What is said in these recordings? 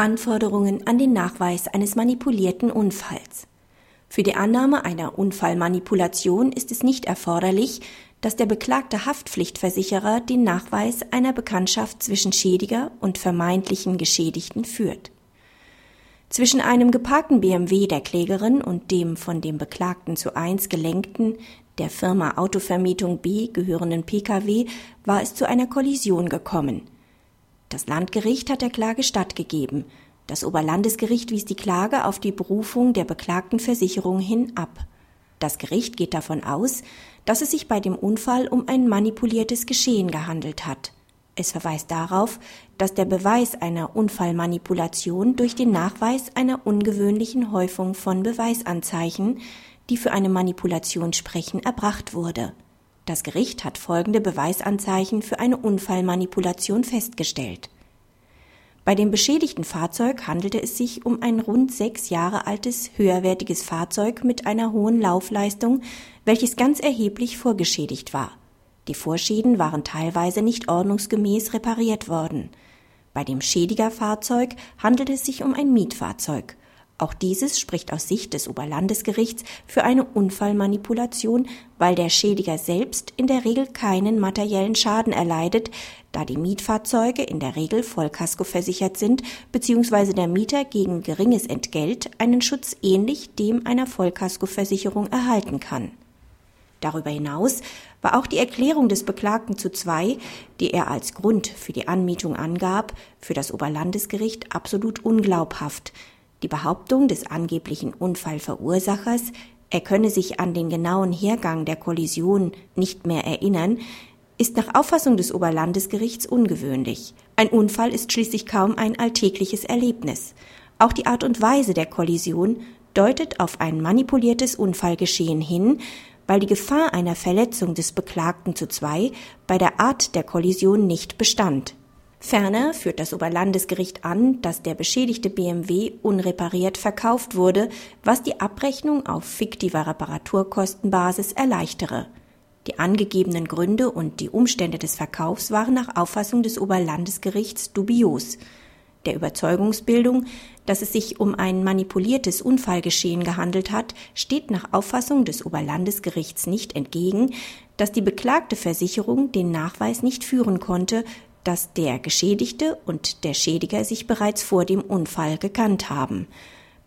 Anforderungen an den Nachweis eines manipulierten Unfalls. Für die Annahme einer Unfallmanipulation ist es nicht erforderlich, dass der beklagte Haftpflichtversicherer den Nachweis einer Bekanntschaft zwischen Schädiger und vermeintlichen Geschädigten führt. Zwischen einem geparkten BMW der Klägerin und dem von dem Beklagten zu eins gelenkten, der Firma Autovermietung B gehörenden Pkw war es zu einer Kollision gekommen – das Landgericht hat der Klage stattgegeben. Das Oberlandesgericht wies die Klage auf die Berufung der beklagten Versicherung hin ab. Das Gericht geht davon aus, dass es sich bei dem Unfall um ein manipuliertes Geschehen gehandelt hat. Es verweist darauf, dass der Beweis einer Unfallmanipulation durch den Nachweis einer ungewöhnlichen Häufung von Beweisanzeichen, die für eine Manipulation sprechen, erbracht wurde. Das Gericht hat folgende Beweisanzeichen für eine Unfallmanipulation festgestellt. Bei dem beschädigten Fahrzeug handelte es sich um ein rund sechs Jahre altes höherwertiges Fahrzeug mit einer hohen Laufleistung, welches ganz erheblich vorgeschädigt war. Die Vorschäden waren teilweise nicht ordnungsgemäß repariert worden. Bei dem Schädigerfahrzeug handelt es sich um ein Mietfahrzeug. Auch dieses spricht aus Sicht des Oberlandesgerichts für eine Unfallmanipulation, weil der Schädiger selbst in der Regel keinen materiellen Schaden erleidet, da die Mietfahrzeuge in der Regel Vollkasko versichert sind, bzw. der Mieter gegen geringes Entgelt einen Schutz ähnlich dem einer Vollkaskoversicherung erhalten kann. Darüber hinaus war auch die Erklärung des Beklagten zu zwei, die er als Grund für die Anmietung angab, für das Oberlandesgericht absolut unglaubhaft, die Behauptung des angeblichen Unfallverursachers, er könne sich an den genauen Hergang der Kollision nicht mehr erinnern, ist nach Auffassung des Oberlandesgerichts ungewöhnlich. Ein Unfall ist schließlich kaum ein alltägliches Erlebnis. Auch die Art und Weise der Kollision deutet auf ein manipuliertes Unfallgeschehen hin, weil die Gefahr einer Verletzung des Beklagten zu zwei bei der Art der Kollision nicht bestand. Ferner führt das Oberlandesgericht an, dass der beschädigte BMW unrepariert verkauft wurde, was die Abrechnung auf fiktiver Reparaturkostenbasis erleichtere. Die angegebenen Gründe und die Umstände des Verkaufs waren nach Auffassung des Oberlandesgerichts dubios. Der Überzeugungsbildung, dass es sich um ein manipuliertes Unfallgeschehen gehandelt hat, steht nach Auffassung des Oberlandesgerichts nicht entgegen, dass die beklagte Versicherung den Nachweis nicht führen konnte, dass der Geschädigte und der Schädiger sich bereits vor dem Unfall gekannt haben.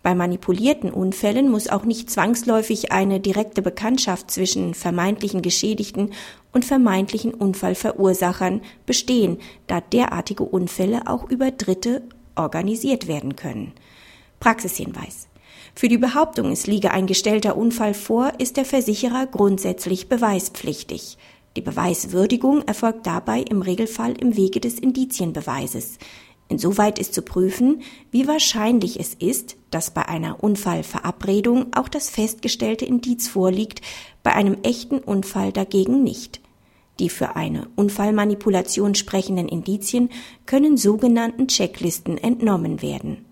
Bei manipulierten Unfällen muss auch nicht zwangsläufig eine direkte Bekanntschaft zwischen vermeintlichen Geschädigten und vermeintlichen Unfallverursachern bestehen, da derartige Unfälle auch über Dritte organisiert werden können. Praxishinweis. Für die Behauptung, es liege ein gestellter Unfall vor, ist der Versicherer grundsätzlich beweispflichtig. Die Beweiswürdigung erfolgt dabei im Regelfall im Wege des Indizienbeweises. Insoweit ist zu prüfen, wie wahrscheinlich es ist, dass bei einer Unfallverabredung auch das festgestellte Indiz vorliegt, bei einem echten Unfall dagegen nicht. Die für eine Unfallmanipulation sprechenden Indizien können sogenannten Checklisten entnommen werden